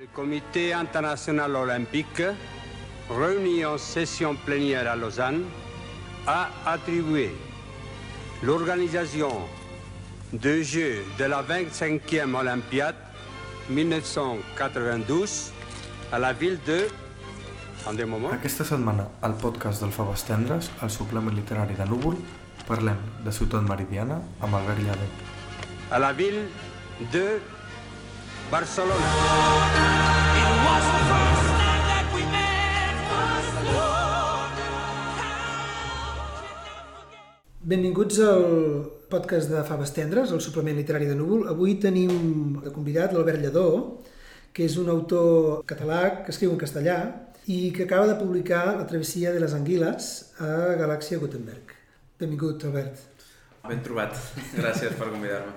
Le Comité international olympique, réuni en session plénière à Lausanne, a attribué l'organisation de Jeux de la 25e Olympiade 1992 a la ville de... Moment. Aquesta setmana, al podcast del Faves Tendres, al suplement literari de Núvol, parlem de Ciutat Meridiana amb Albert Llade. à la ville de Barcelone. Benvinguts al podcast de Faves Tendres, el suplement literari de Núvol. Avui tenim de convidat l'Albert Lledó, que és un autor català que escriu en castellà i que acaba de publicar La travessia de les anguiles a Galàxia Gutenberg. Benvingut, Albert. Ben trobat. Gràcies per convidar-me.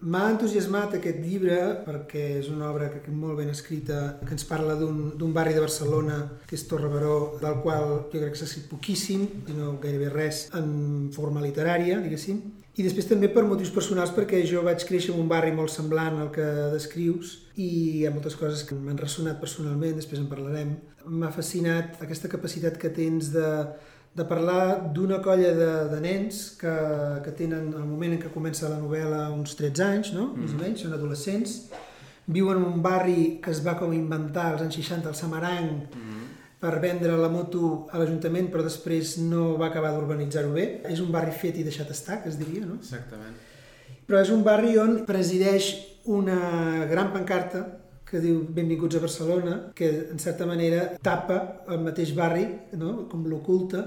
M'ha entusiasmat aquest llibre perquè és una obra que molt ben escrita, que ens parla d'un barri de Barcelona, que és Torre Baró, del qual jo crec que s'ha escrit poquíssim, no gairebé res, en forma literària, diguéssim. I després també per motius personals, perquè jo vaig créixer en un barri molt semblant al que descrius i hi ha moltes coses que m'han ressonat personalment, després en parlarem. M'ha fascinat aquesta capacitat que tens de, de parlar d'una colla de, de nens que, que tenen, al moment en què comença la novel·la, uns 13 anys, no? Mm. més o menys, són adolescents, viuen en un barri que es va com inventar als anys 60, el Samaranc, mm. per vendre la moto a l'Ajuntament, però després no va acabar d'urbanitzar-ho bé. És un barri fet i deixat estar, que es diria, no? Exactament. Però és un barri on presideix una gran pancarta que diu Benvinguts a Barcelona, que en certa manera tapa el mateix barri, no? com l'oculta,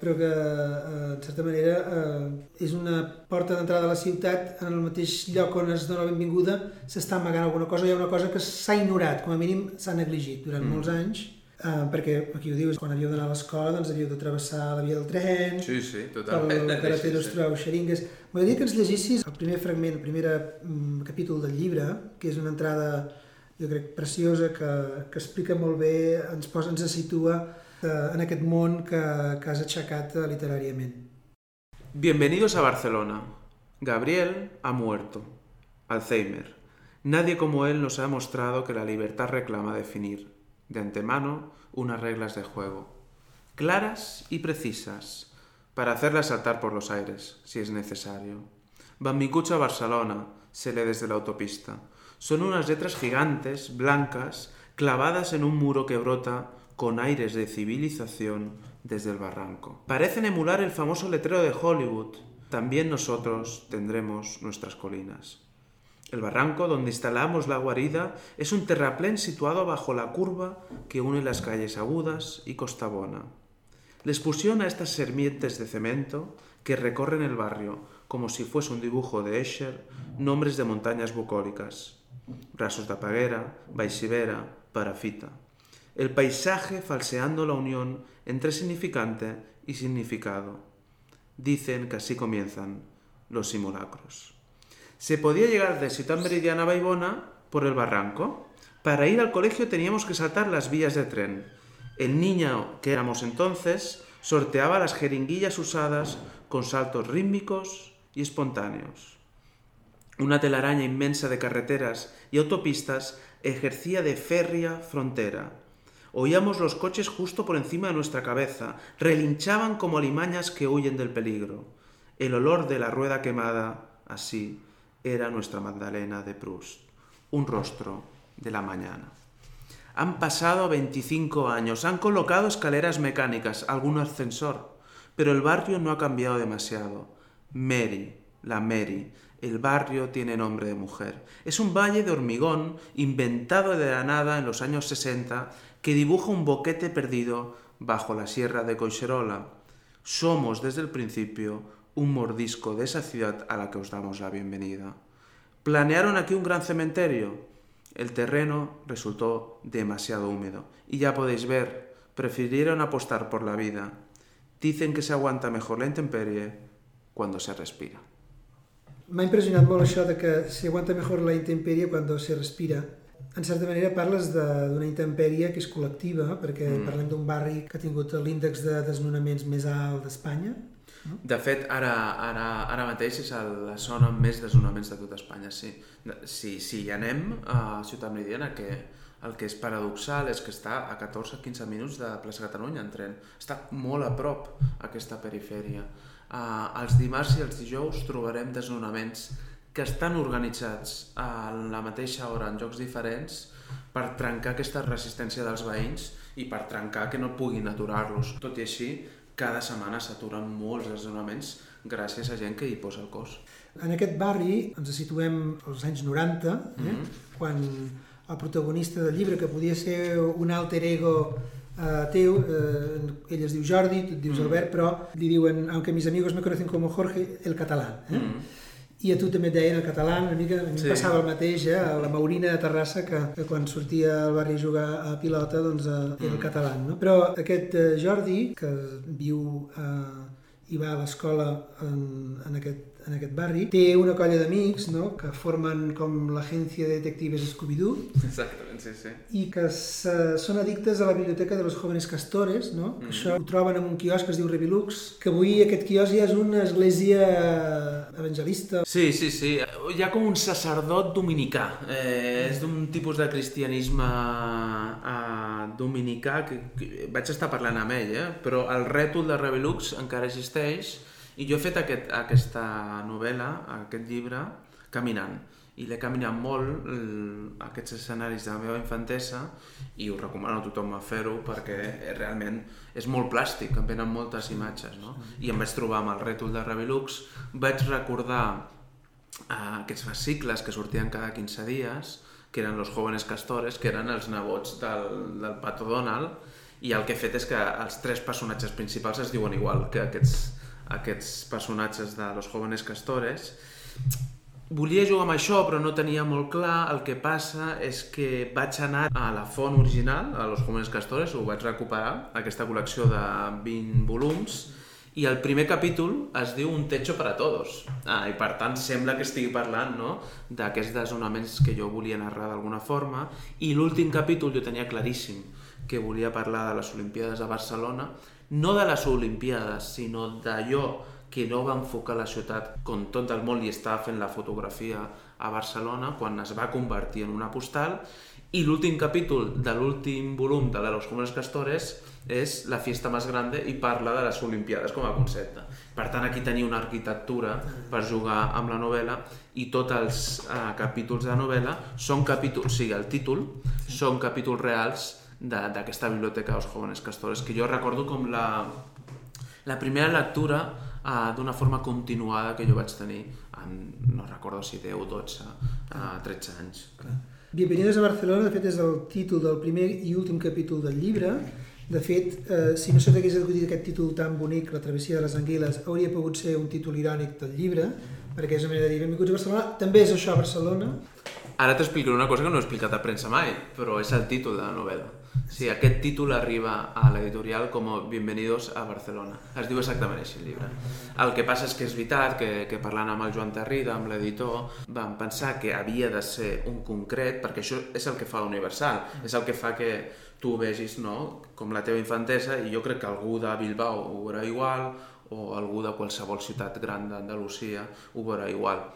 però que eh, en certa manera eh, és una porta d'entrada a la ciutat en el mateix lloc on es dona la benvinguda s'està amagant alguna cosa, hi ha una cosa que s'ha ignorat, com a mínim s'ha negligit durant mm. molts anys, eh, perquè aquí ho dius, quan havíeu d'anar a l'escola doncs havíeu de travessar la via del tren, Sí, sí, el totalment. carretero Sí, sí. trobeu xeringues. M'agradaria que ens llegissis el primer fragment, el primer mm, capítol del llibre, que és una entrada, jo crec, preciosa, que, que explica molt bé, ens posa, ens situa eh, en aquest món que, que has aixecat eh, literàriament. Bienvenidos a Barcelona. Gabriel ha muerto. Alzheimer. Nadie como él nos ha mostrado que la libertad reclama definir, de antemano, unas reglas de juego. Claras y precisas, para hacerlas saltar por los aires, si es necesario. Bambicucha Barcelona, se lee desde la autopista. Son unas letras gigantes, blancas, clavadas en un muro que brota con aires de civilización desde el barranco. Parecen emular el famoso letrero de Hollywood. También nosotros tendremos nuestras colinas. El barranco donde instalamos la guarida es un terraplén situado bajo la curva que une las calles Agudas y Costabona. Les pusieron a estas serpientes de cemento que recorren el barrio como si fuese un dibujo de Escher nombres de montañas bucólicas. Rasos de Paguera, Baixivera, Parafita. El paisaje falseando la unión entre significante y significado. Dicen que así comienzan los simulacros. Se podía llegar de Ciudad Meridiana a Baibona por el barranco. Para ir al colegio teníamos que saltar las vías de tren. El niño que éramos entonces sorteaba las jeringuillas usadas con saltos rítmicos y espontáneos. Una telaraña inmensa de carreteras y autopistas ejercía de férrea frontera. Oíamos los coches justo por encima de nuestra cabeza, relinchaban como alimañas que huyen del peligro. El olor de la rueda quemada, así, era nuestra Magdalena de Proust, un rostro de la mañana. Han pasado 25 años, han colocado escaleras mecánicas, algún ascensor, pero el barrio no ha cambiado demasiado. Mary, la Mary, el barrio tiene nombre de mujer. Es un valle de hormigón inventado de la nada en los años 60 que dibuja un boquete perdido bajo la sierra de Coixerola. Somos desde el principio un mordisco de esa ciudad a la que os damos la bienvenida. Planearon aquí un gran cementerio. El terreno resultó demasiado húmedo y ya podéis ver, prefirieron apostar por la vida. Dicen que se aguanta mejor la intemperie cuando se respira. M'ha impressionat molt això de que se aguanta mejor la intempèrie quan se respira. En certa manera parles de- d'una intempèrie que és col·lectiva, perquè mm. parlem d'un barri que ha tingut l'índex de desnonaments més alt d'Espanya, De fet, ara, ara, ara mateix és la zona amb més desnonaments de tot Espanya, sí. Si, si hi anem a Ciutat Meridiana, que el que és paradoxal és que està a 14-15 minuts de plaça Catalunya en tren. Està molt a prop aquesta perifèria. Uh, els dimarts i els dijous trobarem desnonaments que estan organitzats a la mateixa hora en jocs diferents per trencar aquesta resistència dels veïns i per trencar que no puguin aturar-los. Tot i així, cada setmana s'aturen molts desnonaments gràcies a gent que hi posa el cos. En aquest barri ens situem als anys 90, eh? Mm -hmm. quan el protagonista del llibre, que podia ser un alter ego eh, teu, eh, ell es diu Jordi, tu et dius mm. Albert, però li diuen, aunque mis amigos me conocen como Jorge, el català. Eh? Mm. I a tu també et deien el català, una mica, a mi sí. passava el mateix, eh? a la Maurina de Terrassa, que, que quan sortia al barri a jugar a pilota, doncs eh, era el mm. català. No? Però aquest eh, Jordi, que viu eh, i va a l'escola en, en aquest en aquest barri. Té una colla d'amics no? que formen com l'agència de detectives Scooby-Doo. Exactament, sí, sí. I que se, són addictes a la biblioteca de los jóvenes castores, no? Mm. Això ho troben en un quiosc que es diu Revilux, que avui aquest quiosc ja és una església evangelista. Sí, sí, sí. Hi ha com un sacerdot dominicà. Eh, és d'un tipus de cristianisme eh, dominicà que, que vaig estar parlant amb ell, eh? però el rètol de Revilux encara existeix i jo he fet aquest, aquesta novel·la, aquest llibre, caminant. I l'he caminat molt, aquests escenaris de la meva infantesa, i ho recomano a tothom a fer-ho perquè realment és molt plàstic, em venen moltes imatges. No? I em vaig trobar amb el rètol de Revilux, vaig recordar uh, aquests fascicles que sortien cada 15 dies, que eren los jóvenes castores, que eren els nebots del, del Pato Donald, i el que he fet és que els tres personatges principals es diuen igual que aquests aquests personatges de Los Jóvenes Castores. Volia jugar amb això, però no tenia molt clar. El que passa és que vaig anar a la font original, a Los Jóvenes Castores, ho vaig recuperar, aquesta col·lecció de 20 volums, i el primer capítol es diu Un techo para todos. Ah, I per tant sembla que estigui parlant no? d'aquests desonaments que jo volia narrar d'alguna forma. I l'últim capítol jo tenia claríssim que volia parlar de les Olimpiades de Barcelona no de les Olimpiades, sinó d'allò que no va enfocar la ciutat com tot el món li estava fent la fotografia a Barcelona quan es va convertir en una postal i l'últim capítol de l'últim volum de Los Jóvenes Castores és la fiesta més grande i parla de les Olimpiades com a concepte. Per tant, aquí tenia una arquitectura per jugar amb la novel·la i tots els eh, capítols de la novel·la són capítols, o sigui, el títol són capítols reals d'aquesta biblioteca dels Jóvenes Castores, que jo recordo com la, la primera lectura uh, d'una forma continuada que jo vaig tenir en, no recordo si 10, 12, uh, 13 anys. Bienvenidos a Barcelona, de fet, és el títol del primer i últim capítol del llibre. De fet, eh, si no se t'hagués acudit aquest títol tan bonic, La travessia de les anguiles, hauria pogut ser un títol irònic del llibre, perquè és una manera de dir benvinguts a Barcelona. També és això a Barcelona. Ara t'explicaré una cosa que no he explicat a premsa mai, però és el títol de la novel·la. Sí, aquest títol arriba a l'editorial com Bienvenidos a Barcelona. Es diu exactament així el llibre. El que passa és que és veritat que, que parlant amb el Joan Terrida, amb l'editor, vam pensar que havia de ser un concret, perquè això és el que fa l'Universal, és el que fa que tu vegis no, com la teva infantesa i jo crec que algú de Bilbao ho veurà igual o algú de qualsevol ciutat gran d'Andalusia ho veurà igual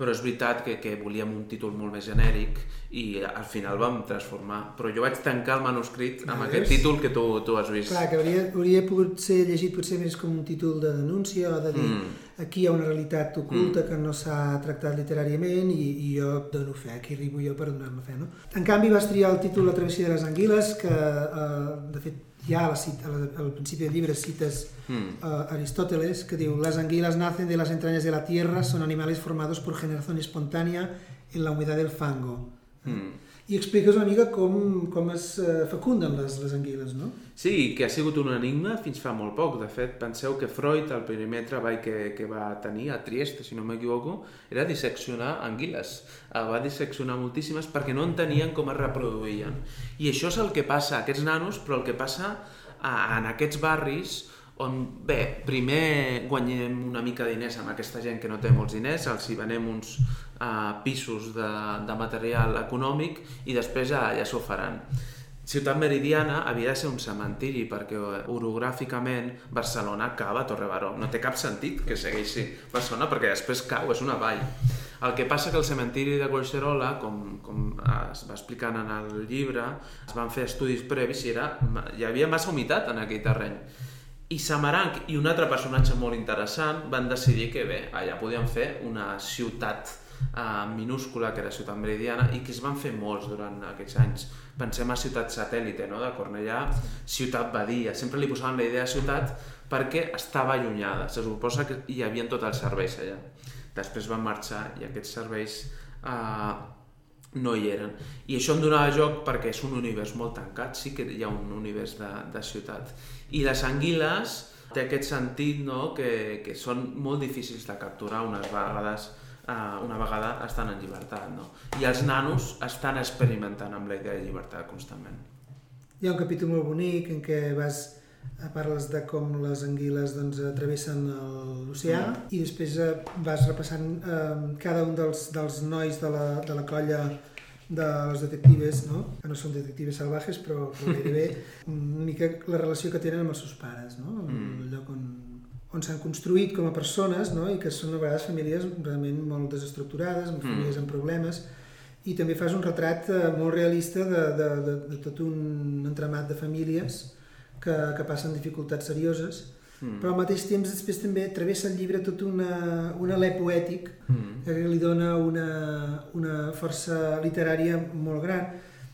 però és veritat que, que volíem un títol molt més genèric i al final vam transformar. Però jo vaig tancar el manuscrit amb ah, aquest títol que tu, tu has vist. Clar, que hauria, hauria pogut ser llegit potser més com un títol de denúncia o de dir mm. Aquí hi ha una realitat oculta mm. que no s'ha tractat literàriament i, i jo dono fe, aquí arribo jo per donar-me fe. No? En canvi vas triar el títol La travessia de les anguiles, que eh, de fet ja a la cita, al principi del llibre cites mm. a Aristóteles que diu las anguilas nacen de las entrañas de la tierra, son animales formados por generación espontánea en la humedad del fango. Mm. I expliques una mica com, com es uh, fecunden les, les anguiles, no? Sí, que ha sigut un enigma fins fa molt poc. De fet, penseu que Freud, el primer treball que, que va tenir a Trieste, si no m'equivoco, era disseccionar anguiles. Uh, va disseccionar moltíssimes perquè no entenien com es reproduïen. I això és el que passa a aquests nanos, però el que passa uh, en aquests barris on, bé, primer guanyem una mica de diners amb aquesta gent que no té molts diners, els hi venem uns uh, pisos de, de material econòmic i després ja, ja s'ho faran. Ciutat Meridiana havia de ser un cementiri perquè orogràficament Barcelona acaba a Torre Baró. No té cap sentit que segueixi Barcelona perquè després cau, és una vall. El que passa que el cementiri de Collserola, com, com es va explicant en el llibre, es van fer estudis previs i era, hi havia massa humitat en aquell terreny. I Samaranc i un altre personatge molt interessant van decidir que bé, allà podien fer una ciutat uh, minúscula que era Ciutat Meridiana i que es van fer molts durant aquests anys. Pensem a Ciutat Satèl·lite, no? de Cornellà, Ciutat Badia, sempre li posaven la idea de ciutat perquè estava allunyada, se suposa que hi havia tots els serveis allà. Després van marxar i aquests serveis uh, no hi eren. I això em donava joc perquè és un univers molt tancat, sí que hi ha un univers de, de ciutat. I les anguiles té aquest sentit no? que, que són molt difícils de capturar unes vegades uh, una vegada estan en llibertat. No? I els nanos estan experimentant amb la idea de llibertat constantment. Hi ha un capítol molt bonic en què vas parles de com les anguiles doncs, travessen l'oceà mm. i després eh, vas repassant eh, cada un dels, dels nois de la, de la colla de les detectives, no? que no són detectives salvajes, però, però gairebé una mica la relació que tenen amb els seus pares, no? Mm. el lloc on, on s'han construït com a persones no? i que són a vegades famílies realment molt desestructurades, amb mm. famílies amb problemes, i també fas un retrat eh, molt realista de, de, de, de tot un entramat de famílies que, que passen dificultats serioses, mm. però al mateix temps després també travessa el llibre tot una, un alè poètic mm. que li dona una, una força literària molt gran.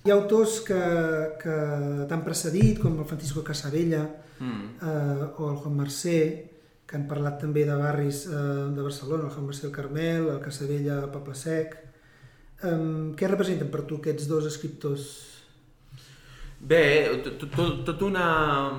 Hi ha autors que, que t'han precedit, com el Francisco Casabella mm. eh, o el Juan Mercè, que han parlat també de barris eh, de Barcelona, el Juan Mercè el Carmel, el Casabella el Poble Sec. Eh, què representen per tu aquests dos escriptors Bé, tot, tot, una,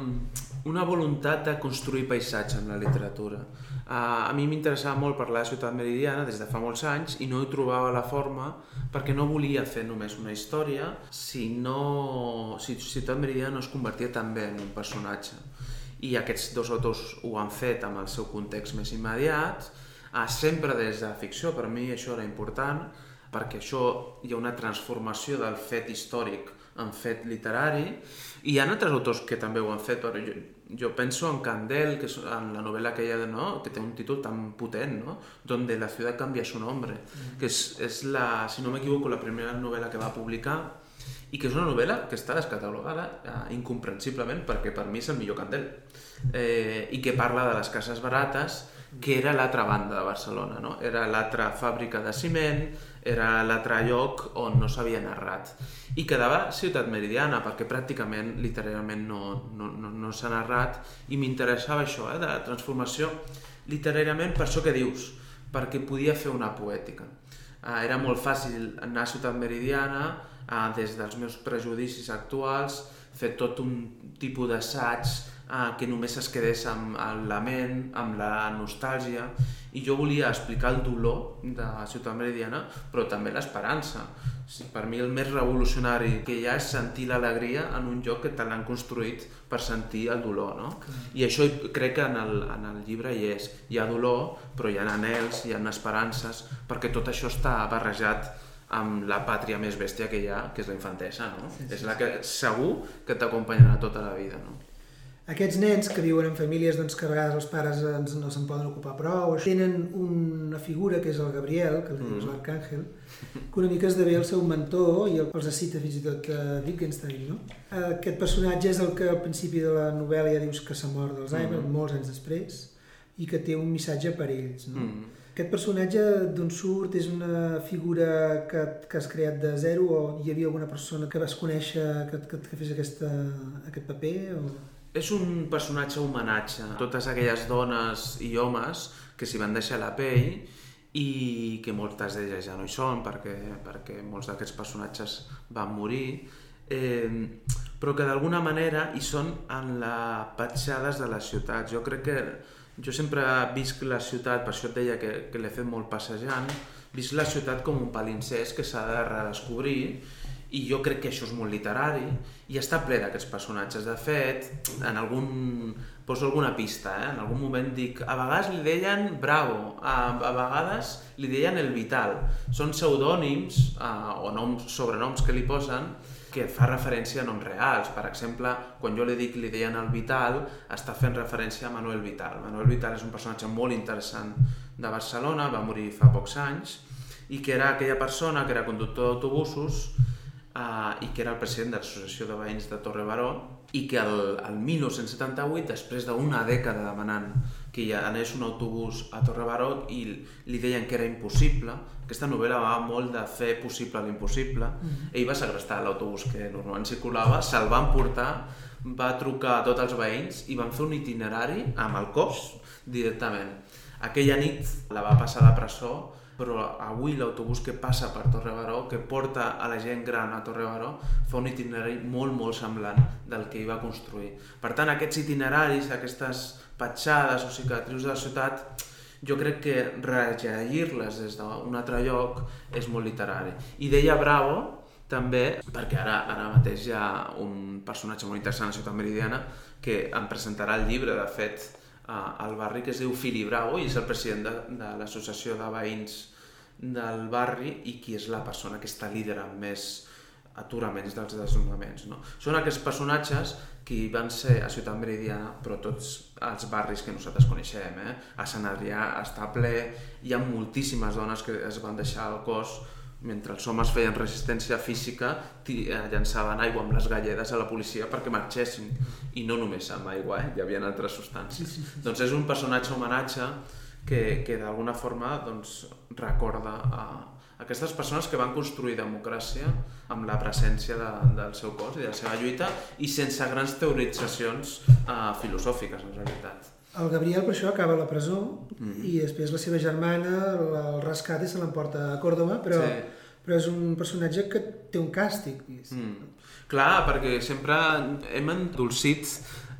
una voluntat de construir paisatge en la literatura. Uh, a mi m'interessava molt parlar de Ciutat Meridiana des de fa molts anys i no hi trobava la forma perquè no volia fer només una història si, no, si Ciutat Meridiana no es convertia també en un personatge. I aquests dos autors ho han fet amb el seu context més immediat, uh, sempre des de ficció, per mi això era important, perquè això hi ha una transformació del fet històric en fet literari i hi ha altres autors que també ho han fet però jo, jo penso en Candel que és en la novel·la que, ha, no? que té un títol tan potent no? donde la ciutat canvia su nombre mm. que és, és la, si no m'equivoco la primera novel·la que va publicar i que és una novel·la que està descatalogada eh, incomprensiblement perquè per mi és el millor Candel eh, i que parla de les cases barates que era l'altra banda de Barcelona, no? era l'altra fàbrica de ciment, era l'altre lloc on no s'havia narrat. I quedava Ciutat Meridiana, perquè pràcticament, literalment, no, no, no, no s'ha narrat, i m'interessava això, eh, de transformació literàriament per això que dius, perquè podia fer una poètica. Eh, era molt fàcil anar a Ciutat Meridiana, eh, des dels meus prejudicis actuals, fer tot un tipus d'assaig eh, que només es quedés amb el lament, amb la nostàlgia, i jo volia explicar el dolor de Ciutat Meridiana, però també l'esperança. Per mi el més revolucionari que hi ha és sentir l'alegria en un lloc que te l'han construït per sentir el dolor, no? I això crec que en el, en el llibre hi és. Hi ha dolor, però hi ha anels, hi ha esperances, perquè tot això està barrejat amb la pàtria més bèstia que hi ha, que és la infantesa, no? Sí, sí, és la que segur que t'acompanyarà tota la vida, no? Aquests nens que viuen en famílies doncs, que a vegades els pares ens, no se'n poden ocupar prou, tenen una figura que és el Gabriel, que mm. és l'Arcàngel, que una mica esdevé el seu mentor i els cita fins i tot a Wittgenstein. No? Aquest personatge és el que al principi de la novel·la ja dius que s'ha mort d'Alzheimer, mm. molts anys després, i que té un missatge per ells. No? Mm. Aquest personatge d'on surt és una figura que, que has creat de zero o hi havia alguna persona que vas conèixer que, que, que fes aquesta, aquest paper? O... És un personatge homenatge a totes aquelles dones i homes que s'hi van deixar la pell i que moltes d'elles ja no hi són perquè, perquè molts d'aquests personatges van morir eh, però que d'alguna manera hi són en les petjades de les ciutats. Jo crec que jo sempre visc la ciutat, per això et deia que, que l'he fet molt passejant, visc la ciutat com un palincès que s'ha de redescobrir i jo crec que això és molt literari i està ple d'aquests personatges. De fet, en algun... poso alguna pista, eh? en algun moment dic a vegades li deien Bravo, a, a vegades li deien El Vital. Són pseudònims eh, o noms, sobrenoms que li posen que fa referència a noms reals. Per exemple, quan jo li dic li deien el Vital, està fent referència a Manuel Vital. Manuel Vital és un personatge molt interessant de Barcelona, va morir fa pocs anys, i que era aquella persona que era conductor d'autobusos eh, i que era el president de l'Associació de Veïns de Torre Baró i que el, el 1978, després d'una dècada demanant que hi anés un autobús a Torre Baró i li deien que era impossible, aquesta novel·la va molt de fer possible l'impossible, mm -hmm. ell va segrestar l'autobús que normalment circulava, se'l van portar, va trucar a tots els veïns i van fer un itinerari amb el cos directament. Aquella nit la va passar a la presó però avui l'autobús que passa per Torre Baró, que porta a la gent gran a Torre Baró, fa un itinerari molt, molt semblant del que hi va construir. Per tant, aquests itineraris, aquestes petjades o cicatrius de la ciutat, jo crec que rellegir-les des d'un altre lloc és molt literari. I deia Bravo, també, perquè ara, ara mateix hi ha un personatge molt interessant a Ciutat Meridiana que em presentarà el llibre, de fet, al barri que es diu Fili Bravo i és el president de, de l'associació de veïns del barri i qui és la persona que està liderant més aturaments dels desnonaments. No? Són aquests personatges que van ser a Ciutat Meridiana, però tots els barris que nosaltres coneixem. Eh? A Sant Adrià està ple, hi ha moltíssimes dones que es van deixar el cos mentre els homes feien resistència física, eh, llançaven aigua amb les galledes a la policia perquè marxessin. I no només amb aigua, eh? hi havia altres substàncies. Sí, sí, sí. Doncs és un personatge homenatge que, que d'alguna forma doncs, recorda a aquestes persones que van construir democràcia amb la presència de, del seu cos i de la seva lluita i sense grans teoritzacions uh, filosòfiques, en realitat. El Gabriel per això acaba a la presó mm -hmm. i després la seva germana el rescat i se l'emporta a Còrdoba, però, sí. però és un personatge que té un càstig. Mm. Clar, perquè sempre hem endolcit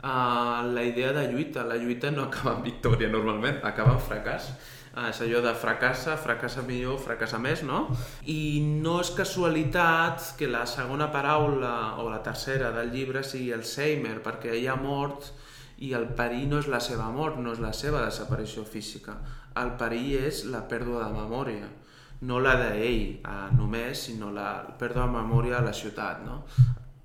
uh, la idea de lluita. La lluita no acaba en victòria normalment, acaba en fracàs. Uh, és allò de fracassa, fracassa millor, fracassa més, no? I no és casualitat que la segona paraula o la tercera del llibre sigui Alzheimer, perquè ell ha mort i el perill no és la seva mort, no és la seva desaparició física. El perill és la pèrdua de memòria, no la d'ell eh, només, sinó la pèrdua de memòria a la ciutat. No?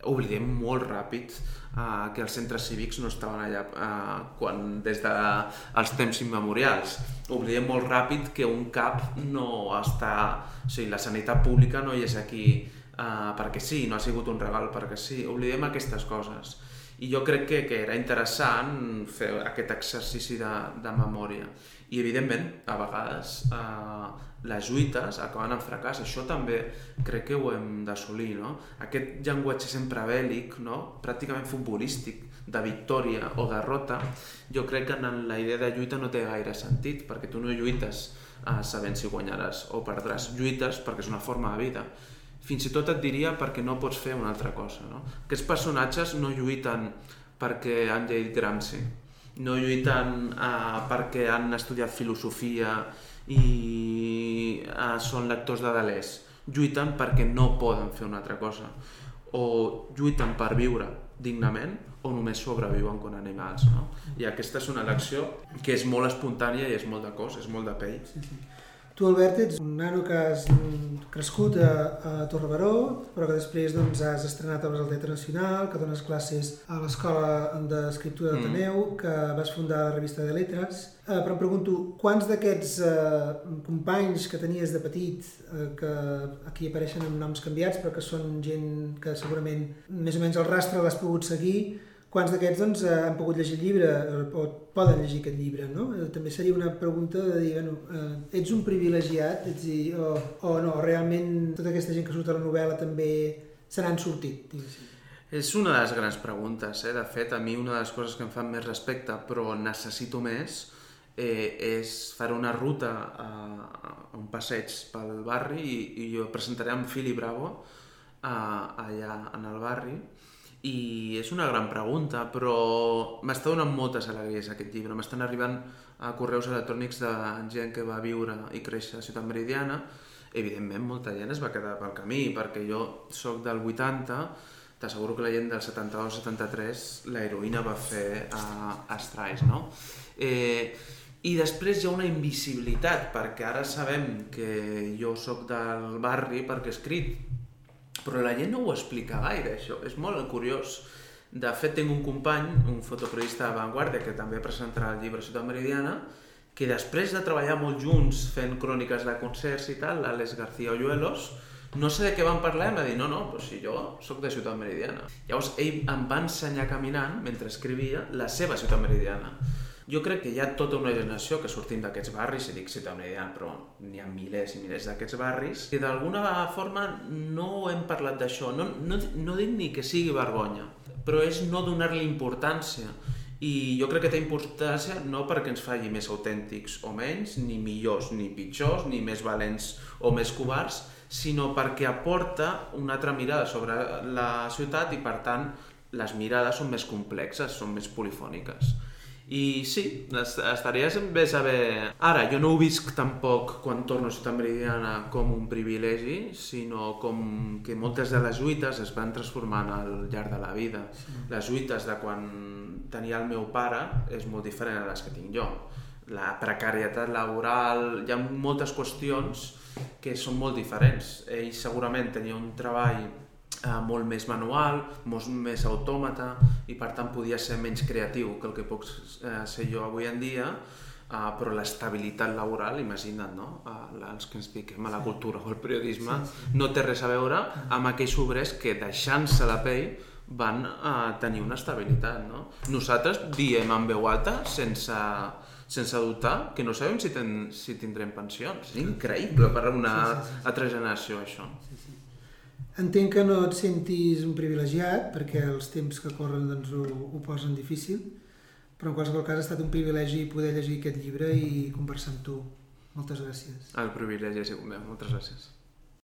Oblidem molt ràpid eh, que els centres cívics no estaven allà eh, quan, des dels de, temps immemorials. Oblidem molt ràpid que un CAP no està... O sigui, la sanitat pública no hi és aquí eh, perquè sí, no ha sigut un regal perquè sí. Oblidem aquestes coses i jo crec que, que era interessant fer aquest exercici de, de memòria. I, evidentment, a vegades eh, les lluites acaben en fracàs. Això també crec que ho hem d'assolir, no? Aquest llenguatge sempre bèl·lic, no? pràcticament futbolístic, de victòria o derrota, jo crec que en la idea de lluita no té gaire sentit, perquè tu no lluites eh, sabent si guanyaràs o perdràs. Lluites perquè és una forma de vida fins i tot et diria perquè no pots fer una altra cosa. No? Aquests personatges no lluiten perquè han llegit Gramsci, no lluiten uh, perquè han estudiat filosofia i uh, són lectors de Deleuze, lluiten perquè no poden fer una altra cosa o lluiten per viure dignament o només sobreviuen com animals. No? I aquesta és una elecció que és molt espontània i és molt de cos, és molt de pell. Sí, sí. Tu, Albert, ets un nano que has crescut a, a Torre Baró, però que després doncs, has estrenat al Teatre Nacional, que dones classes a l'Escola d'Escriptura d'Ateneu, mm. que vas fundar la revista de Letres. Eh, però em pregunto, quants d'aquests eh, companys que tenies de petit, eh, que aquí apareixen amb noms canviats, però que són gent que segurament més o menys el rastre l'has pogut seguir, quants d'aquests doncs, eh, han pogut llegir el llibre o poden llegir aquest llibre, no? Eh, també seria una pregunta de dir, bueno, eh, ets un privilegiat ets dir, o, o no, realment tota aquesta gent que surt a la novel·la també se n'han sortit? És una de les grans preguntes, eh? de fet a mi una de les coses que em fan més respecte però necessito més eh, és fer una ruta a, a un passeig pel barri i, i jo presentaré amb Fili Bravo a, allà en el barri i és una gran pregunta, però m'està donant moltes alegries aquest llibre. M'estan arribant a correus electrònics de gent que va viure i créixer a Ciutat Meridiana evidentment molta gent es va quedar pel camí, perquè jo sóc del 80, t'asseguro que la gent del 72-73 la heroïna va fer a, a Strais, no? Eh, I després hi ha una invisibilitat, perquè ara sabem que jo sóc del barri perquè he escrit, però la gent no ho explica gaire, això. És molt curiós. De fet, tinc un company, un fotoperiodista de Vanguardia, que també presentarà el llibre Ciutat Meridiana, que després de treballar molt junts fent cròniques de concerts i tal, l'Àlex García Oyuelos, no sé de què van parlar em va dir, no, no, però si jo sóc de Ciutat Meridiana. Llavors ell em va ensenyar caminant, mentre escrivia, la seva Ciutat Meridiana. Jo crec que hi ha tota una generació que sortim d'aquests barris, i dic Ciutat Meridiana, però n'hi ha milers i milers d'aquests barris, i d'alguna forma no hem parlat d'això. No, no, no dic ni que sigui vergonya, però és no donar-li importància. I jo crec que té importància no perquè ens faci més autèntics o menys, ni millors ni pitjors, ni més valents o més covards, sinó perquè aporta una altra mirada sobre la ciutat i per tant les mirades són més complexes, són més polifòniques. I sí, estaria bé saber... Ara, jo no ho visc tampoc quan torno a Ciutat Meridiana com un privilegi, sinó com que moltes de les lluites es van transformant al llarg de la vida. Sí. Les lluites de quan tenia el meu pare és molt diferent a les que tinc jo. La precarietat laboral, hi ha moltes qüestions que són molt diferents. Ell segurament tenia un treball eh, molt més manual, molt més autòmata i per tant podia ser menys creatiu que el que puc eh, ser jo avui en dia, eh, però l'estabilitat laboral, imagina't, no? Eh, els que ens dediquem a la cultura o al periodisme, sí, sí. no té res a veure amb aquells obrers que deixant-se la pell van eh, tenir una estabilitat. No? Nosaltres diem en veu alta, sense, sense dubtar, que no sabem si, ten, si tindrem pensions. És increïble per a una sí, sí, sí. altra generació, això. Sí, sí. Entenc que no et sentis un privilegiat, perquè els temps que corren doncs, ho, ho posen difícil, però en qualsevol cas ha estat un privilegi poder llegir aquest llibre i conversar amb tu. Moltes gràcies. El privilegi ha sigut meu. Moltes gràcies.